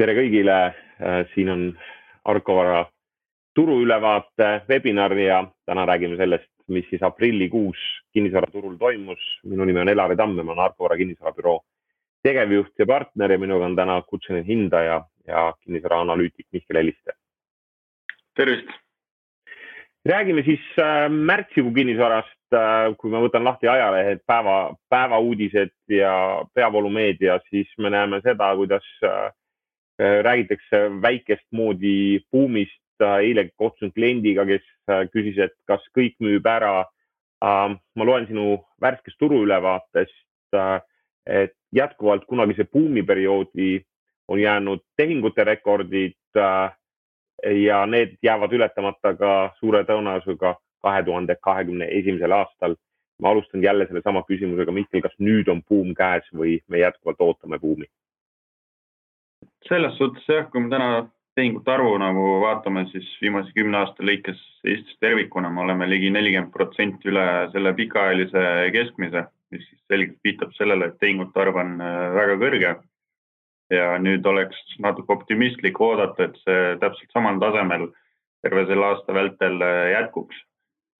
tere kõigile, äh, siin on Arko Vara turuülevaate webinar ja täna räägime sellest, mis siis aprillikuus kinnisvaraturul toimus. minu nimi on Elari Tamm ja ma olen Arko Vara kinnisvarabüroo tegevjuht ja partner ja minuga on täna kutseline hindaja ja kinnisvaraanalüütik Mihkel Heliste. tervist! räägime siis äh, märtsikuu kinnisvarast, äh, kui ma võtan lahti ajalehed, päeva, päevauudised ja peavoolumeedia, siis me näeme seda, kuidas Äh, räägitakse väikest moodi buumist. eile kohtusin kliendiga, kes äh, küsis, et kas kõik müüb ära. Ma loen sinu värskest turuülevaatest, äh, et jätkuvalt kunagise buumiperioodi on jäänud tehingute rekordid ja need jäävad ületamata ka suure tõenäosusega kahe tuhande kahekümne esimesel aastal. ma alustan jälle sellesama küsimusega, Mihkel, kas nüüd on buum käes või me jätkuvalt ootame buumi? Selles suhtes jah, kui me täna tehingute arvu nagu vaatame, siis viimase kümne aasta lõikes Eestis tervikuna me oleme ligi nelikümmend protsenti üle selle pikaajalise keskmise, mis siis selgelt viitab sellele, et tehingute arv on äh, väga kõrge. ja nüüd oleks natuke optimistlik oodata, et see täpselt samal tasemel terve selle aasta vältel äh, jätkuks.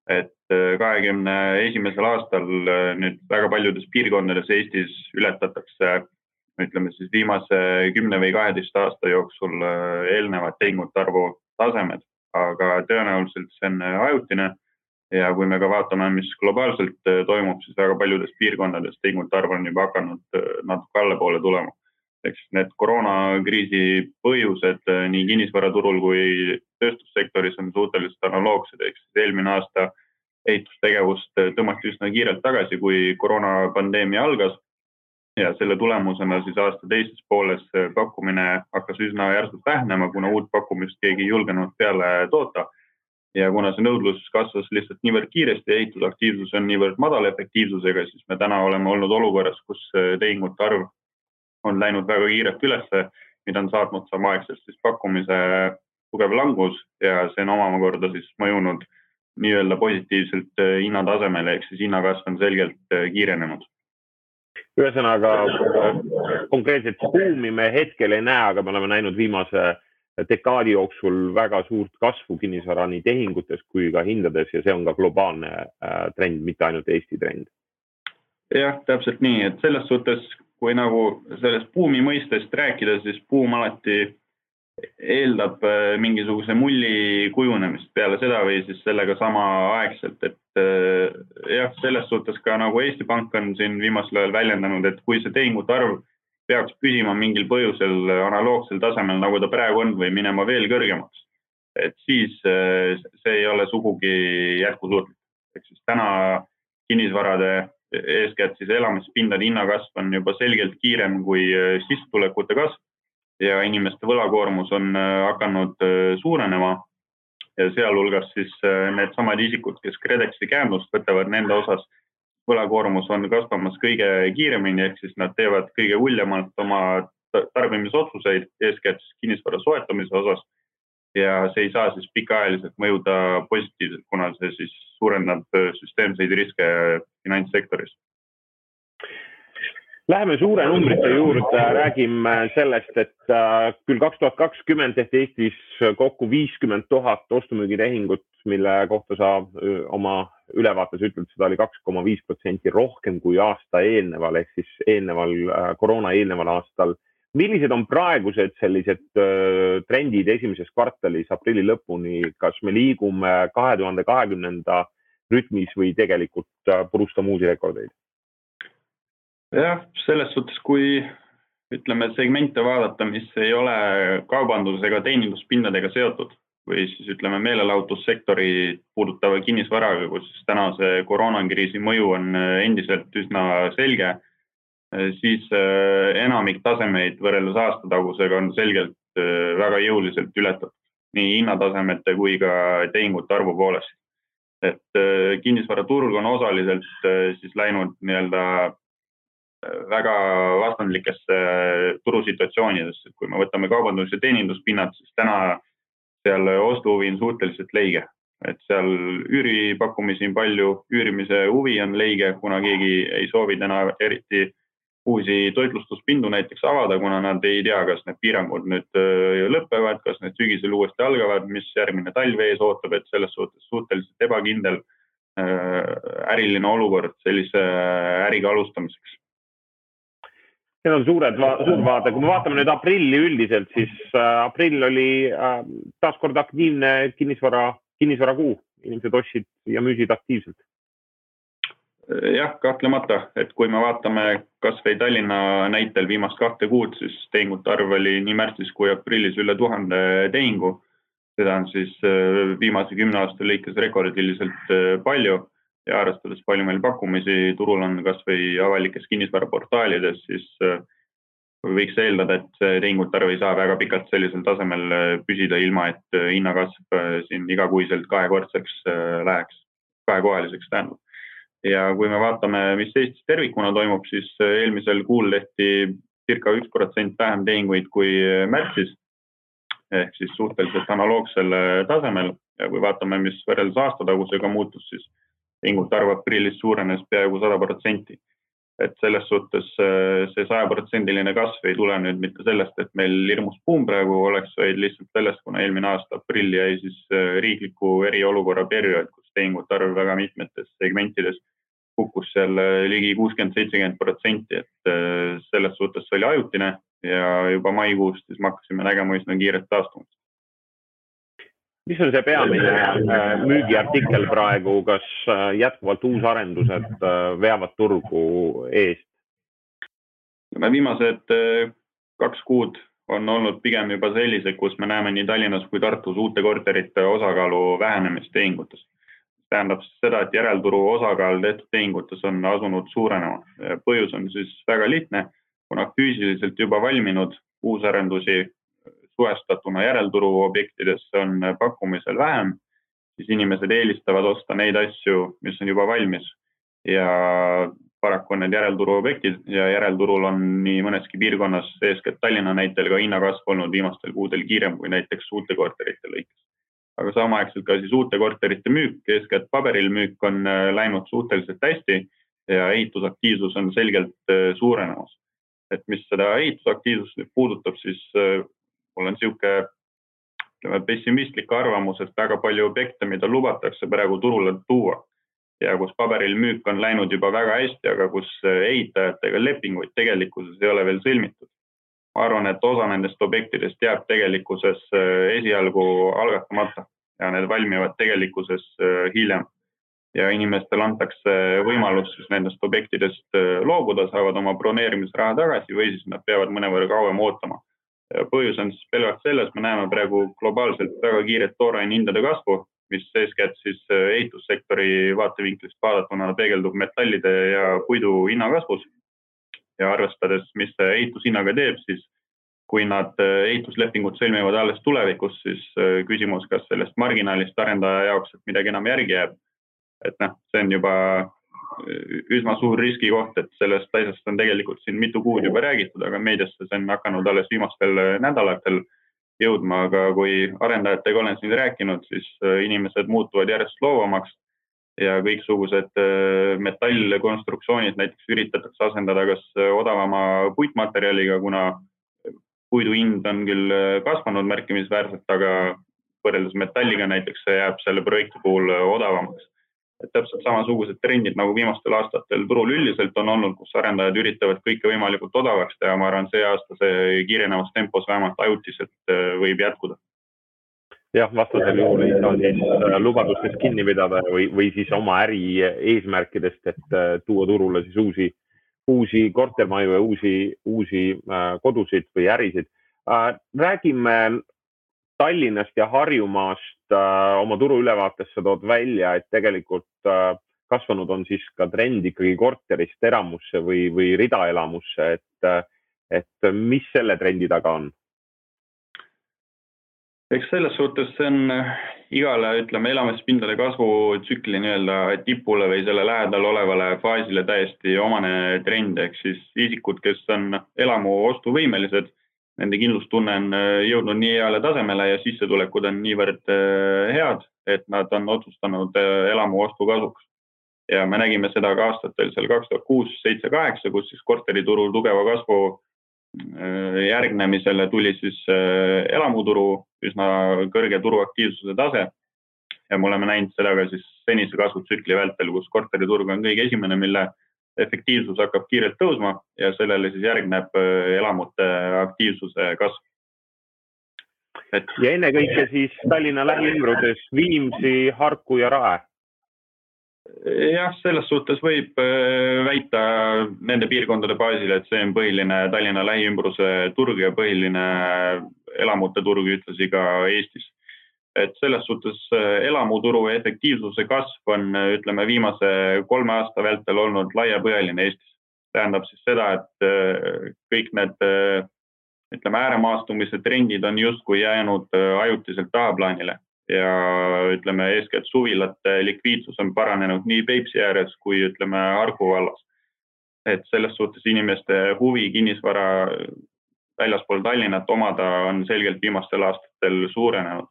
et äh, kahekümne esimesel aastal nüüd väga paljudes piirkondades Eestis ületatakse ütleme siis viimase kümne või kaheteist aasta jooksul äh, eelnevad tehingute arvu tasemed, aga tõenäoliselt see on äh, ajutine. ja kui me ka vaatame, mis globaalselt äh, toimub, siis väga paljudes piirkondades tehingute arv on juba hakanud natuke allapoole tulema. eks need koroonakriisi põhjused nii kinnisvaraturul kui tööstussektoris on suhteliselt analoogsed, ehk siis eelmine aasta ehitustegevust tõmmati üsna kiirelt tagasi, kui koroonapandeemia algas ja selle tulemusena siis aasta teises pooles pakkumine hakkas üsna järsult vähenema, kuna uut pakkumist keegi ei julgenud peale toota. ja kuna see nõudlus kasvas lihtsalt niivõrd kiiresti ja ehitusaktiivsus on niivõrd madala efektiivsusega, siis me täna oleme olnud olukorras, kus tehingute arv on läinud väga kiirelt ülesse, mida on saatnud samaaegselt siis pakkumise tugev langus ja see on omakorda siis mõjunud nii-öelda positiivselt hinnatasemele ehk siis hinnakasv on selgelt kiirenenud ühesõnaga konkreetset buumi me hetkel ei näe, aga me oleme näinud viimase dekaadi jooksul väga suurt kasvu kinnisvara nii tehingutes kui ka hindades ja see on ka globaalne äh, trend, mitte ainult Eesti trend. jah, täpselt nii, et selles suhtes, kui nagu sellest buumi mõistest rääkida, siis buum alati eeldab äh, mingisuguse mulli kujunemist peale seda või siis sellega samaaegselt, et äh, jah, selles suhtes ka nagu Eesti Pank on siin viimasel ajal väljendanud, et kui see tehingute arv peaks püsima mingil põhjusel analoogsel tasemel, nagu ta praegu on või minema veel kõrgemaks, et siis äh, see ei ole sugugi jätkusuutlik. ehk siis täna kinnisvarade eeskätt siis elamispindade hinnakasv on juba selgelt kiirem kui sissetulekute kasv ja inimeste võlakoormus on äh, hakanud äh, suurenema. sealhulgas siis äh, needsamad isikud, kes KredExi käendust võtavad, nende osas võlakoormus on kasvamas kõige kiiremini, ehk siis nad teevad kõige huljemalt oma tarbimisotsuseid, eeskätt kinnisvara soetamise osas. ja see ei saa siis pikaajaliselt mõjuda positiivselt, kuna see siis suurendab süsteemseid riske finantssektoris Läheme suure numbrite juurde, räägime sellest, et äh, küll kaks tuhat kakskümmend tehti Eestis kokku viiskümmend tuhat ostu-müügitehingut, mille kohta sa oma ülevaates ütled, seda oli kaks koma viis protsenti rohkem kui aasta eelneval ehk siis eelneval äh, koroona eelneval aastal. millised on praegused sellised äh, trendid esimeses kvartalis aprilli lõpuni, kas me liigume kahe tuhande kahekümnenda rütmis või tegelikult purustame uusi rekordeid? Jah, selles suhtes, kui ütleme, segmente vaadata, mis ei ole kaubandus- ega teeninduspindadega seotud või siis ütleme, meelelahutussektori puudutava kinnisvaraga, kus täna see koroonakriisi mõju on endiselt üsna selge, siis äh, enamik tasemeid võrreldes aastatagusega on selgelt äh, väga jõuliselt ületatud nii hinnatasemete kui ka tehingute arvu poolest. et äh, kinnisvaraturg on osaliselt siis läinud nii-öelda väga vastandlikesse turusituatsioonidesse, et kui me võtame kaubandus- ja teeninduspinnad, siis täna seal ostuhuvi on suhteliselt leige, et seal üüripakkumisi on palju, üürimise huvi on leige, kuna keegi ei soovi täna eriti uusi toitlustuspindu näiteks avada, kuna nad ei tea, kas need piirangud nüüd lõpevad, kas need sügisel uuesti algavad, mis järgmine talv ees ootab, et selles suhtes suhteliselt ebakindel äriline olukord sellise äriga alustamiseks. Need on suured, suur vaade, kui me vaatame nüüd aprilli üldiselt, siis aprill oli taaskord aktiivne kinnisvara, kinnisvarakuu, inimesed ostsid ja müüsid aktiivselt. Jah, kahtlemata, et kui me vaatame kasvõi Tallinna näitel viimast kahte kuud, siis tehingute arv oli nii märtsis kui aprillis üle tuhande tehingu. seda on siis äh, viimase kümne aasta lõikes rekordiliselt äh, palju ja arvestades, palju meil pakkumisi turul on kasvõi avalikes kinnisvaraportaalides, siis äh, võiks eeldada, et tehingute arv ei saa väga pikalt sellisel tasemel püsida, ilma et hinnakasv siin igakuiselt kahekordseks läheks, kahekohaliseks tähendab ja kui me vaatame, mis Eestis tervikuna toimub, siis äh, eelmisel kuul tehti circa üks protsent vähem tehinguid kui äh, märtsis ehk siis suhteliselt analoogsel äh, tasemel. Ja kui vaatame, mis võrreldes aastatagusega muutus, siis tehingute arv aprillis suurenes peaaegu sada protsenti. et selles suhtes see sajaprotsendiline kasv ei tule nüüd mitte sellest, et meil hirmus buum praegu oleks, vaid lihtsalt sellest, kuna eelmine aasta aprill jäi siis riikliku eriolukorra periood, kus tehingute arv väga mitmetes segmentides kukkus seal äh, ligi kuuskümmend, seitsekümmend protsenti, et äh, selles suhtes see oli ajutine ja juba maikuust siis me hakkasime nägema üsna kiiret taastumist. Mis on see peamine äh, müügiartikkel praegu, kas jätkuvalt uusarendused veavad turgu eest? viimased kaks kuud on olnud pigem juba sellised, kus me näeme nii Tallinnas kui Tartus uute korterite osakaalu vähenemist tehingutes tähendab seda, et järelturu osakaal tehtud tehingutes on asunud suurenema. põhjus on siis väga lihtne, kuna füüsiliselt juba valminud uusarendusi suhestatuna järelturu objektidesse on pakkumisel vähem, siis inimesed eelistavad osta neid asju, mis on juba valmis ja paraku on need järelturu objektid ja järelturul on nii mõneski piirkonnas, eeskätt Tallinna näitel ka hinnakasv olnud viimastel kuudel kiirem kui näiteks uute korterite lõikes aga samaaegselt ka siis uute korterite müük, eeskätt paberil müük on äh, läinud suhteliselt hästi ja ehitusaktiivsus on selgelt äh, suurenemas. et mis seda ehitusaktiivsust nüüd puudutab, siis äh, mul on niisugune ütleme pessimistlik arvamus, et väga palju objekte, mida lubatakse praegu turule tuua ja kus paberil müük on läinud juba väga hästi, aga kus ehitajatega lepinguid tegelikkuses ei ole veel sõlmitud ma arvan, et osa nendest objektidest jääb tegelikkuses äh, esialgu algatamata ja need valmivad tegelikkuses äh, hiljem. ja inimestele antakse võimalus siis nendest objektidest äh, loobuda, saavad oma broneerimisraha tagasi või siis nad peavad mõnevõrra kauem ootama. Põhjus on siis pelgalt selles, me näeme praegu globaalselt väga kiiret tooraineindade kasvu, mis eeskätt siis ehitussektori vaatevinklist vaadatuna peegeldub metallide ja puidu hinna kasvus ja arvestades, mis see ehitushinnaga teeb, siis kui nad äh, ehituslepingud sõlmivad alles tulevikus, siis äh, küsimus, kas sellest marginaalist arendaja jaoks, midagi enam järgi jääb. et noh, see on juba äh, üsna suur riskikoht, et sellest asjast on tegelikult siin mitu kuud juba räägitud, aga meediasse see on hakanud alles viimastel nädalatel jõudma, aga kui arendajatega olen siin rääkinud, siis inimesed muutuvad järjest loovamaks ja kõiksugused äh, metallkonstruktsioonid näiteks üritatakse asendada kas äh, odavama puitmaterjaliga, kuna puidu hind on küll äh, kasvanud märkimisväärselt, aga võrreldes metalliga näiteks see jääb selle projekti puhul odavamaks. Et täpselt samasugused trendid nagu viimastel aastatel turul üldiselt on olnud, kus arendajad üritavad kõike võimalikult odavaks teha, ma arvan, see aasta see kiirenevas tempos vähemalt ajutiselt võib jätkuda jah, vastasel juhul ei saa siis äh, lubadustest kinni pidada või, või siis oma äri eesmärkidest, et äh, tuua turule siis uusi, uusi kortermaju ja uusi, uusi äh, kodusid või ärisid. räägime Tallinnast ja Harjumaast oma turuülevaates sa tood välja, et tegelikult kasvanud on siis ka trend ikkagi korterist eramusse või, või ridaelamusse, et, et mis selle trendi taga on? eks selles suhtes see on äh, igale, ütleme, elamispindade kasvutsükli nii-öelda tipule või selle lähedal olevale faasile täiesti omane trend, ehk siis isikud, kes on elamu ostuvõimelised, nende kindlustunne on äh, jõudnud nii heale tasemele ja sissetulekud on niivõrd äh, head, et nad on otsustanud elamu ostu kasuks. ja me nägime seda ka aastatel seal kaks tuhat kuus, seitse, kaheksa, kus siis korteriturul tugeva kasvu äh, järgnemisele tuli siis äh, elamuturu üsna kõrge turuaktiivsuse tase. ja me oleme näinud seda ka siis senise kasvutsükli vältel, kus korteriturg on kõige esimene, mille efektiivsus hakkab kiirelt tõusma ja sellele siis järgneb äh, elamute aktiivsuse kasv. et. ja ennekõike siis Tallinna lähiümbruses Viimsi, Harku ja Rae jah, selles suhtes võib äh, väita nende piirkondade baasil, et see on põhiline Tallinna lähiümbruse turg ja põhiline elamute turg ühtlasi ka Eestis. Et selles suhtes äh, elamuturu efektiivsuse kasv on, ütleme, viimase kolme aasta vältel olnud laiapõhjaline Eestis. tähendab siis seda, et äh, kõik need ütleme, ääremaastumise trendid on justkui jäänud ajutiselt tahaplaanile ja ütleme, eeskätt suvilate likviidsus on paranenud nii Peipsi ääres kui ütleme Harku vallas. et selles suhtes inimeste huvi kinnisvara väljaspool Tallinnat omada on selgelt viimastel aastatel suurenenud.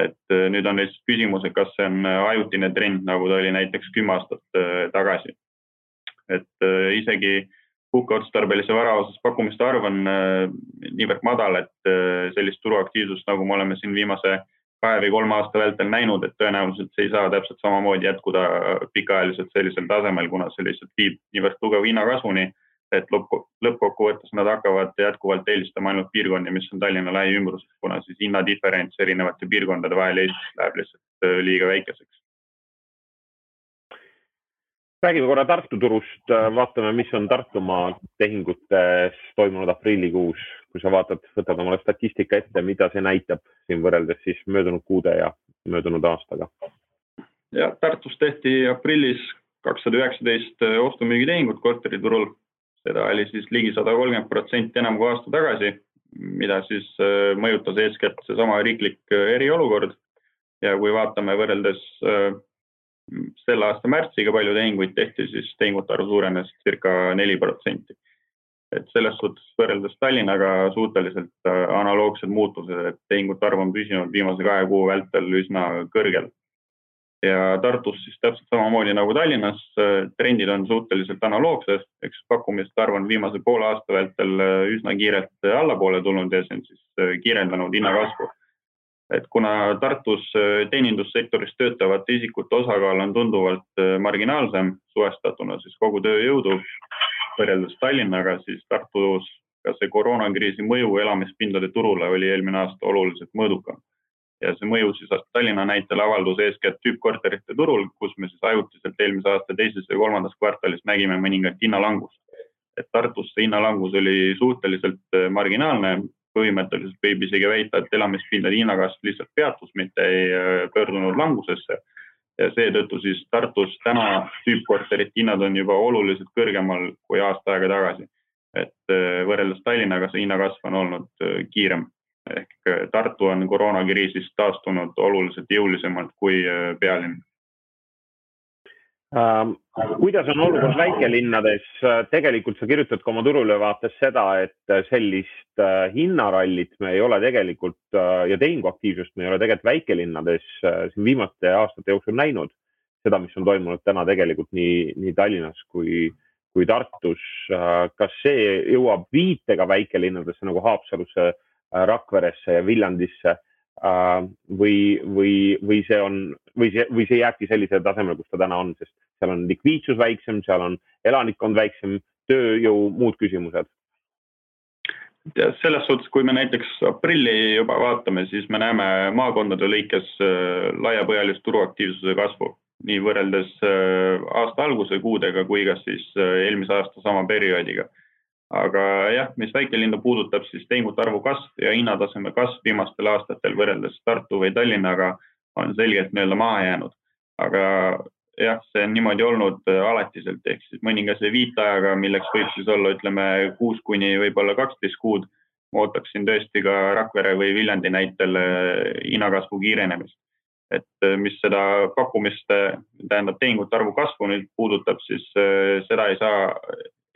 Et äh, nüüd on lihtsalt küsimus, et kas see on ajutine trend, nagu ta oli näiteks kümme aastat äh, tagasi. et äh, isegi puhkeotstarbelise vara osas pakkumiste arv on niivõrd madal, et sellist turuaktiivsust, nagu me oleme siin viimase kahe või kolme aasta vältel näinud, et tõenäoliselt see ei saa täpselt samamoodi jätkuda pikaajaliselt sellisel tasemel, kuna see lihtsalt viib niivõrd tugeva hinnakasvuni, et lõpp, lõppkokkuvõttes nad hakkavad jätkuvalt eelistama ainult piirkondi, mis on Tallinna lähiümbruses, kuna siis hinnadiferents erinevate piirkondade vahel Eestis läheb lihtsalt äh, liiga väikeseks. räägime korra Tartu turust, vaatame, mis on Tartumaa tehingutes toimunud aprillikuus kui sa vaatad, võtad omale statistika ette, mida see näitab siin võrreldes siis möödunud kuude ja möödunud aastaga? ja Tartus tehti aprillis kakssada üheksateist ostu-müügitehingut korteriturul. Seda oli siis ligi sada kolmkümmend protsenti enam kui aasta tagasi, mida siis äh, mõjutas eeskätt seesama riiklik äh, eriolukord. ja kui vaatame võrreldes äh, selle aasta märtsiga, palju tehinguid tehti, siis tehingute arv suurenes circa neli protsenti et selles suhtes võrreldes Tallinnaga suhteliselt analoogsed muutused, et tehingute arv on püsinud viimase kahe kuu vältel üsna kõrgel. Ja Tartus siis täpselt samamoodi nagu Tallinnas, äh, trendid on suhteliselt analoogsed, eks pakkumiste arv on viimase poole aasta vältel äh, üsna kiirelt allapoole tulnud ja see on siis kiirendanud hinnakasvu et kuna Tartus teenindussektoris töötavate isikute osakaal on tunduvalt marginaalsem suhestatuna siis kogu tööjõudu, võrreldes Tallinnaga, siis Tartus ka see koroonakriisi mõju elamispindade turule oli eelmine aasta oluliselt mõõdukam. Ja see mõju siis Tallinna näitel avaldus eeskätt tüüppkorterite turul, kus me siis ajutiselt eelmise aasta teises ja kolmandas kvartalis nägime mõningat hinnalangust. et Tartus see hinnalangus oli suhteliselt äh, marginaalne, põhimõtteliselt võib isegi väita, et elamispindade hinnakasv lihtsalt peatus, mitte ei äh, pöördunud langusesse ja seetõttu siis Tartus täna tüüppkorterite hinnad on juba oluliselt kõrgemal kui aasta aega tagasi. et äh, võrreldes Tallinnaga see hinnakasv on olnud kiirem ehk äh, Tartu on koroonakriisist taastunud oluliselt jõulisemalt kui pealinn Ähm, kuidas on olukord väikelinnades? tegelikult sa kirjutad ka oma turuülevaates seda, et sellist äh, hinnarallit me ei ole tegelikult äh, ja tehinguaktiivsust me ei ole tegelikult väikelinnades äh, siin viimaste aastate jooksul näinud. seda, mis on toimunud täna tegelikult nii, nii Tallinnas kui, kui Tartus. kas see jõuab viitega väikelinnadesse nagu Haapsalusse, Rakveresse ja Viljandisse või, või, või see on, või see, või see jääbki sellisele tasemele, kus ta täna on, sest seal on likviidsus väiksem, seal on elanikkond väiksem, tööjõu, muud küsimused. selles suhtes, kui me näiteks aprilli juba vaatame, siis me näeme maakondade lõikes äh, laiapõhjalist turuaktiivsuse kasvu, nii võrreldes äh, aasta alguse kuudega kui ka siis äh, eelmise aasta sama perioodiga aga jah, mis väikelinnu puudutab, siis tehingute arvu kasv ja hinnataseme kasv viimastel aastatel võrreldes Tartu või Tallinnaga on selgelt nii-öelda maha jäänud. aga jah, see on niimoodi olnud äh, alatiselt, ehk siis mõningase viitajaga, milleks võib siis olla, ütleme kuus kuni võib-olla kaksteist kuud. ootaksin tõesti ka Rakvere või Viljandi näitel äh, hinnakasvu kiirenemist. et äh, mis seda pakkumiste, tähendab tehingute arvu kasvu nüüd puudutab, siis seda ei saa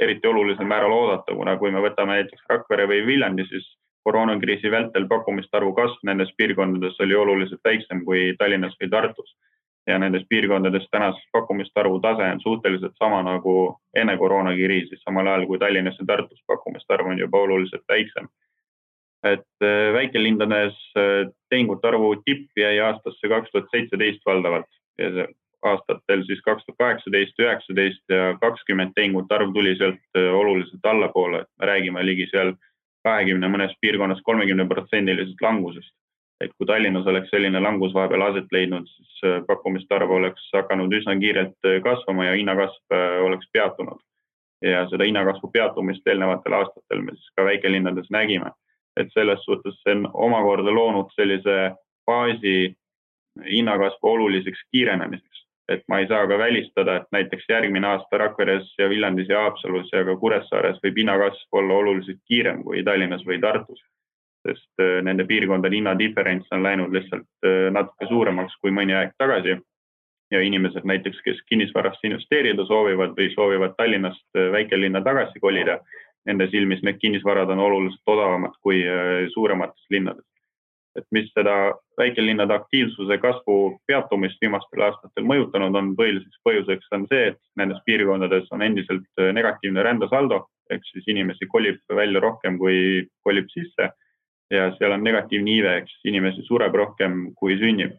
eriti olulisel määral oodata, kuna kui me võtame näiteks Rakvere või Viljandi, siis koroonakriisi vältel pakkumiste arvu kasv nendes piirkondades oli oluliselt väiksem kui Tallinnas või Tartus ja nendes piirkondades tänases pakkumiste arvu tase on suhteliselt sama nagu enne koroonakriisi, samal ajal kui Tallinnas ja Tartus pakkumiste arv on juba oluliselt väiksem. et äh, väikelinnades äh, tehingute arvu tipp jäi aastasse kaks tuhat seitseteist valdavalt ja see aastatel siis kaks tuhat kaheksateist, üheksateist ja kakskümmend tehingute arv tuli sealt äh, oluliselt allapoole, et me räägime ligi seal kahekümne, mõnes piirkonnas kolmekümne protsendilisest langusest et kui Tallinnas oleks selline langus vahepeal aset leidnud, siis äh, pakkumiste arv oleks hakanud üsna kiirelt äh, kasvama ja hinnakasv oleks peatunud. ja seda hinnakasvu peatumist eelnevatel aastatel me siis ka väikelinnades nägime. et selles suhtes see on omakorda loonud sellise baasi hinnakasvu oluliseks kiirenemiseks. Et ma ei saa ka välistada, et näiteks järgmine aasta Rakveres ja Viljandis ja Haapsalus ja ka Kuressaares võib hinnakasv olla oluliselt kiirem kui Tallinnas või Tartus sest äh, nende piirkondade hinnadiferents on läinud lihtsalt äh, natuke suuremaks kui mõni aeg tagasi. ja inimesed näiteks, kes kinnisvarasse investeerida soovivad või soovivad Tallinnast äh, väikelinna tagasi kolida, nende silmis need kinnisvarad on oluliselt odavamad kui suuremates linnades. Et mis seda väikelinnade aktiivsuse kasvu peatumist viimastel aastatel mõjutanud on, põhiliseks põhjuseks on see, et nendes piirkondades on endiselt negatiivne rändesaldo ehk siis inimesi kolib välja rohkem kui kolib sisse ja seal on negatiivne iive, eks inimesi sureb rohkem kui sünnib.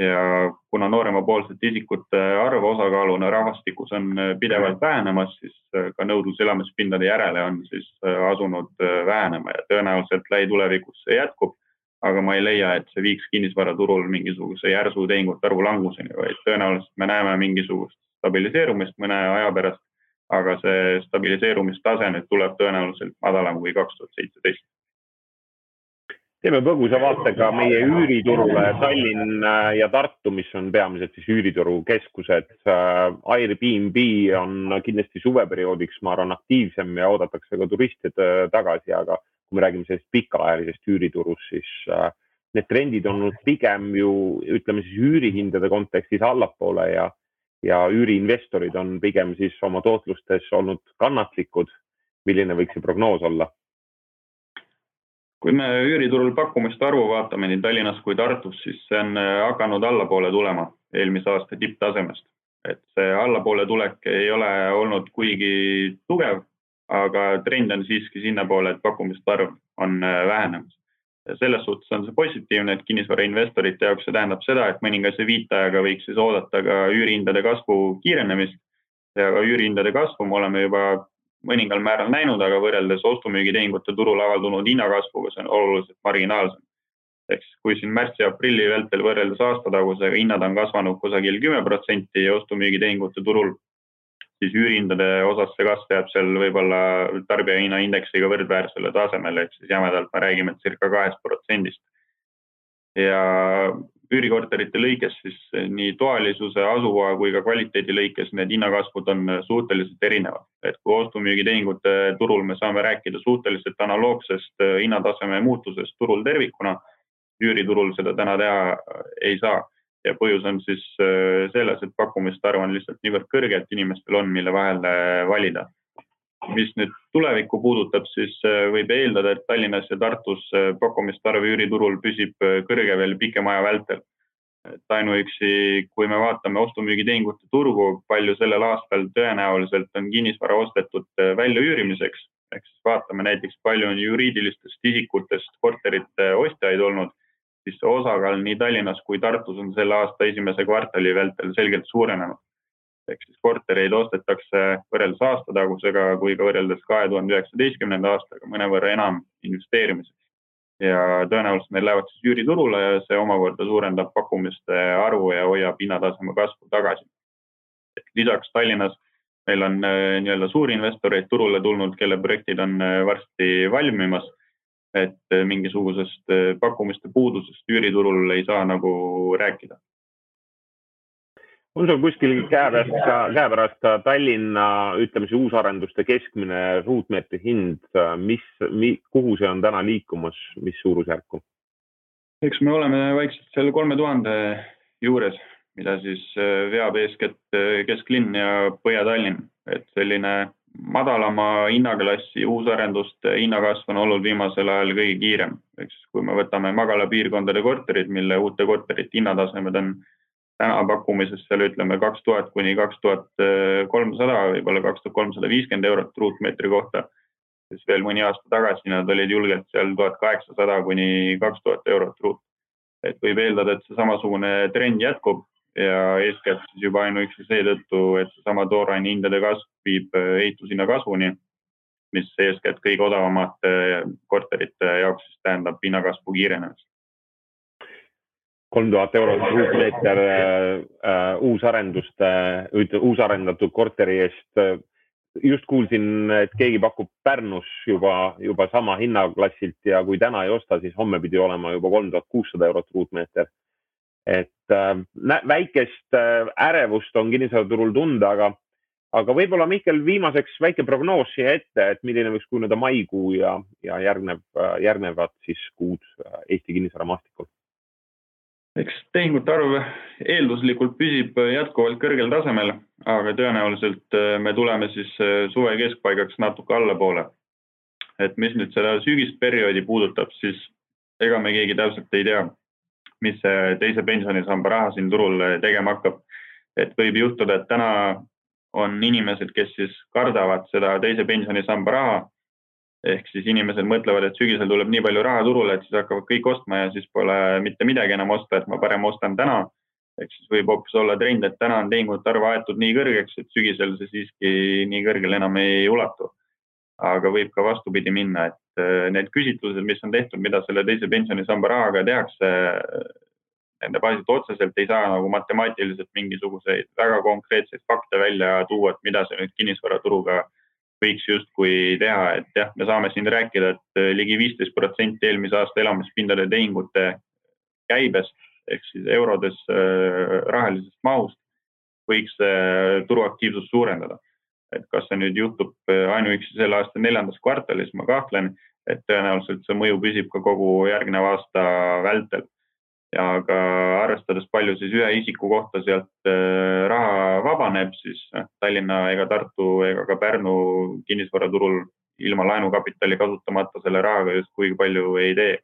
ja kuna nooremapoolsete isikute arv osakaaluna rahvastikus on pidevalt vähenemas, siis ka nõudlus elamispindade järele on siis asunud vähenema ja tõenäoliselt lähitulevikus see jätkub. Aga ma ei leia, et see viiks kinnisvaraturul mingisuguse järsu tehingute arvu languseni, vaid tõenäoliselt me näeme mingisugust stabiliseerumist mõne aja pärast. aga see stabiliseerumistase nüüd tuleb tõenäoliselt madalam kui kaks tuhat seitseteist teeme põgusa vaate ka meie üüriturule Tallinn äh, ja Tartu, mis on peamiselt siis üürituru keskused. Äh, Airbnb on kindlasti suveperioodiks, ma arvan, aktiivsem ja oodatakse ka turiste tagasi, aga kui me räägime sellest pikaajalisest üüriturust, siis äh, need trendid on olnud pigem ju ütleme siis üürihindade kontekstis allapoole ja, ja üüriinvestorid on pigem siis oma tootlustes olnud kannatlikud. milline võiks see prognoos olla? kui me üüriturul pakkumiste arvu vaatame nii Tallinnas kui Tartus, siis see on äh, hakanud allapoole tulema eelmise aasta tipptasemest. et see allapoole tulek ei ole olnud kuigi tugev, aga trend on siiski sinnapoole, et pakkumiste arv on äh, vähenemas. ja selles suhtes on see positiivne, et kinnisvarainvestorite jaoks see tähendab seda, et mõningase viitajaga võiks siis oodata ka üürihindade kasvu kiirenemist ja ka üürihindade kasvu me oleme juba mõningal määral näinud, aga võrreldes ostu-müügitehingute turul avaldunud hinnakasvuga, see on oluliselt marginaalsem. ehk siis kui siin märtsi-aprilli vältel võrreldes aastatagusega hinnad on kasvanud kusagil kümme protsenti ostu-müügitehingute turul, siis üürihindade osas see kasv jääb seal võib-olla tarbijahinnaindeksiga võrdväärsele tasemele, ehk siis jämedalt me räägime circa kahest protsendist. ja üürikorterite lõikes siis nii toalisuse, asukoha kui ka kvaliteedi lõikes need hinnakasvud on suhteliselt erinevad. et kui ostu-müügitehingute turul me saame rääkida suhteliselt analoogsest hinnataseme muutusest turul tervikuna, üüriturul seda täna teha ei saa ja põhjus on siis selles, et pakkumiste arv on lihtsalt niivõrd kõrge, et inimestel on, mille vahel valida. Mis nüüd tulevikku puudutab, siis äh, võib eeldada, et Tallinnas ja Tartus äh, pakkumiste arv üüriturul püsib äh, kõrge veel pikema aja vältel. et ainuüksi, kui me vaatame ostu-müügitehingute turgu, palju sellel aastal tõenäoliselt on kinnisvara ostetud väljaüürimiseks, ehk siis vaatame näiteks, palju on juriidilistest isikutest korterite ostjaid olnud, siis see osakaal nii Tallinnas kui Tartus on selle aasta esimese kvartali vältel selgelt suurenenud ehk siis kortereid ostetakse võrreldes aastatagusega kui ka võrreldes kahe tuhande üheksateistkümnenda aastaga mõnevõrra enam investeerimiseks. ja tõenäoliselt need lähevad siis üüriturule ja see omakorda suurendab pakkumiste arvu ja hoiab hinnataseme kasvu tagasi. lisaks Tallinnas meil on äh, nii-öelda suurinvestoreid turule tulnud, kelle projektid on äh, varsti valmimas. Et äh, mingisugusest pakkumiste puudusest üüriturul ei saa nagu rääkida on sul kuskil käepärast, käepärast Tallinna, ütleme siis uusarenduste keskmine ruutmeetri hind, mis mi,, kuhu see on täna liikumas, mis suurusjärku? eks me oleme vaikselt seal kolme tuhande juures, mida siis äh, veab eeskätt äh, kesklinn ja Põhja-Tallinn, et selline madalama hinnaklassi uusarenduste hinnakasv on olnud viimasel ajal kõige kiirem, ehk siis kui me võtame magalapiirkondade korterid, mille uute korterite hinnatasemed on täna pakkumises seal ütleme kaks tuhat kuni kaks tuhat kolmsada, võib-olla kaks tuhat kolmsada viiskümmend eurot ruutmeetri kohta. siis veel mõni aasta tagasi nad olid julgelt seal tuhat kaheksasada kuni kaks tuhat eurot ruut. et võib eeldada, et see samasugune trend jätkub ja eeskätt siis juba ainuüksi seetõttu, et seesama tooraine hindade kasv viib ehitushinna kasvuni, mis eeskätt kõige odavamate korterite jaoks siis tähendab hinnakasvu kiirenemist kolm tuhat eurot ruutmeeter äh, uusarenduste, uusarendatud korteri eest. just kuulsin, et keegi pakub Pärnus juba, juba sama hinnaklassilt ja kui täna ei osta, siis homme pidi olema juba kolm tuhat kuussada eurot ruutmeeter. Et äh, väikest äh, ärevust on kinnisvaraturul tunda, aga, aga võib-olla Mihkel, viimaseks väike prognoos siia ette, et milline võiks kujuneda maikuu ja, ja järgnev, järgnevad siis kuud äh, Eesti kinnisvaramaastikul eks tehingute arv eelduslikult püsib jätkuvalt kõrgel tasemel, aga tõenäoliselt äh, me tuleme siis äh, suve keskpaigaks natuke allapoole. et mis nüüd seda sügisperioodi puudutab, siis ega me keegi täpselt ei tea, mis see teise pensionisamba raha siin turul äh, tegema hakkab. et võib juhtuda, et täna on inimesed, kes siis kardavad seda teise pensionisamba raha ehk siis inimesed mõtlevad, et sügisel tuleb nii palju raha turule, et siis hakkavad kõik ostma ja siis pole mitte midagi enam osta, et ma parem ostan täna. ehk siis võib hoopis olla trend, et täna on tehingute arv aetud nii kõrgeks, et sügisel see siiski nii kõrgele enam ei ulatu. aga võib ka vastupidi minna, et äh, need küsitlused, mis on tehtud, mida selle teise pensionisamba rahaga tehakse, nende baasilt otseselt ei saa nagu matemaatiliselt mingisuguseid väga konkreetseid fakte välja tuua, et mida see nüüd kinnisvaraturuga võiks justkui teha, et jah, me saame siin rääkida, et äh, ligi viisteist protsenti eelmise aasta elamispindade tehingute käibest ehk siis eurodes äh, rahalisest mahust võiks äh, turuaktiivsust suurendada. Et kas see nüüd juhtub ainuüksi selle aasta neljandas kvartalis, ma kahtlen, et tõenäoliselt see mõju püsib ka kogu järgneva aasta vältel ja ka arvestades, palju siis ühe isiku kohta sealt äh, raha vabaneb, siis Tallinna ega Tartu ega ka Pärnu kinnisvaraturul ilma laenukapitali kasutamata selle rahaga just kuigi palju ei tee.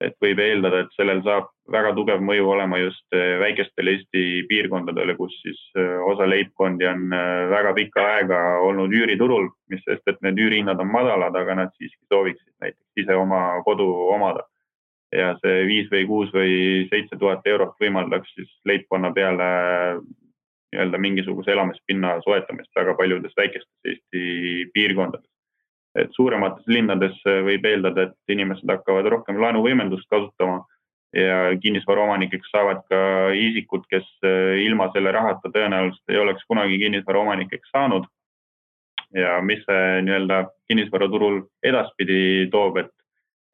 Et võib eeldada, et sellel saab väga tugev mõju olema just äh, väikestele Eesti piirkondadele, kus siis äh, osa leibkondi on väga pikka aega olnud üüriturul, mis sest, et need üürihinnad on madalad, aga nad siiski sooviksid näiteks ise oma kodu omada ja see viis või kuus või seitse tuhat eurot võimaldaks siis leibkonna peale nii-öelda mingisuguse elamispinna soetamist väga paljudes väikestes Eesti piirkondades. Et suuremates linnades võib eeldada, et inimesed hakkavad rohkem laenuvõimendust kasutama ja kinnisvaraomanikeks saavad ka isikud, kes ilma selle rahata tõenäoliselt ei oleks kunagi kinnisvaraomanikeks saanud. ja mis see nii-öelda kinnisvaraturul edaspidi toob, et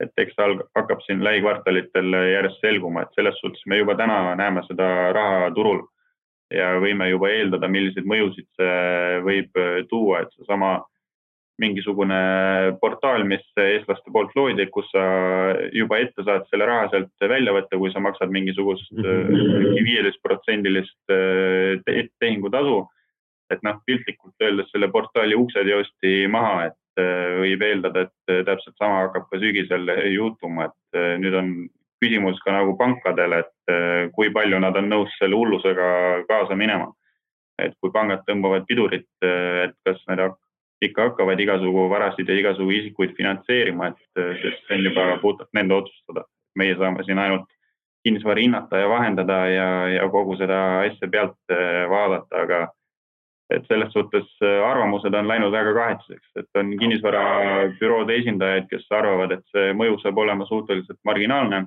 et eks ta hakkab siin lähikvartalitel järjest selguma, et selles suhtes me juba täna näeme seda raha turul ja võime juba eeldada, milliseid mõjusid see võib tuua, et seesama mingisugune portaal, mis eestlaste poolt loodi, kus sa juba ette saad selle raha sealt välja võtta, kui sa maksad mingisugust mhm. viieteistprotsendilist tehingutasu. et noh, piltlikult öeldes selle portaali uksed joosti maha, et Äh, võib eeldada, et äh, täpselt sama hakkab ka sügisel juhtuma, et äh, nüüd on küsimus ka nagu pankadel, et kui palju nad on nõus selle hullusega kaasa minema. et kui pangad tõmbavad pidurit, et kas nad ikka hakkavad igasugu varasid ja igasugu isikuid finantseerima, et see on juba puhtalt nende otsustada. meie saame siin ainult kinnisvara hinnata ja vahendada ja, ja kogu seda asja pealt vaadata, aga et selles suhtes äh, arvamused on läinud väga kahetsuseks, et on kinnisvarabüroode esindajaid, kes arvavad, et see mõju saab olema suhteliselt marginaalne.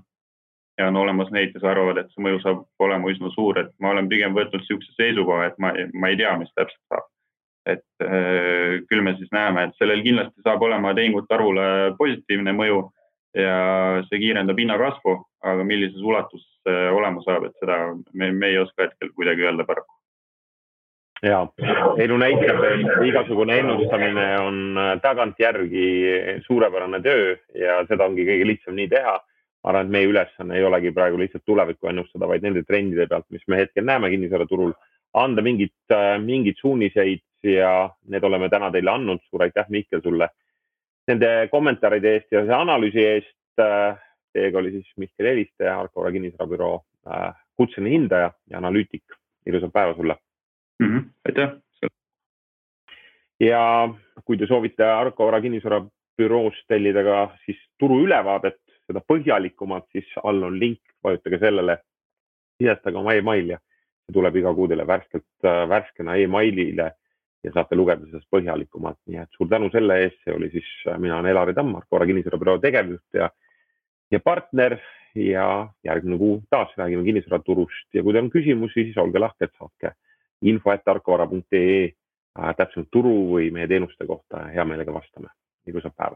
ja on olemas neid, kes arvavad, et see mõju saab olema üsna suur, et ma olen pigem võtnud niisuguse seisukoha, et ma, ma ei tea, mis täpselt saab. Et äh, küll me siis näeme, et sellel kindlasti saab olema tehingute arvule positiivne mõju ja see kiirendab hinnakasvu, aga millises ulatuses see olema saab, et seda me, me ei oska hetkel kuidagi öelda paraku. Ja elu näitab, et igasugune ennustamine on äh, tagantjärgi suurepärane töö ja seda ongi kõige lihtsam nii teha. ma arvan, et meie ülesanne ei olegi praegu lihtsalt tulevikku ennustada, vaid nende trendide pealt, mis me hetkel näeme kinnisvaraturul, anda mingit, äh, mingeid suuniseid ja need oleme täna teile andnud. suur aitäh, Mihkel, sulle nende kommentaaride eest ja analüüsi eest. Äh, teiega oli siis Mihkel Eliste, Arcora kinnisvarabüroo kutseline hindaja ja analüütik. ilusat päeva sulle mm. -hmm. aitäh. ja kui te soovite Arko Vara kinnisvarabüroost tellida ka siis turuülevaadet, seda põhjalikumalt, siis all on link, vajutage sellele, sisestage oma email ja tuleb iga kuu teile värskelt, värskena emailile ja saate lugeda sellest põhjalikumalt, nii et suur tänu selle eest, see oli siis, mina olen Elari Tamm, Arko Vara kinnisvarabüroo tegevjuht ja, ja partner ja järgmine kuu taas räägime kinnisvaraturust ja kui teil on küsimusi, siis olge lahked, saatke info.tarkvara.ee täpsemalt turu või meie teenuste kohta hea meelega vastame. ilusat päeva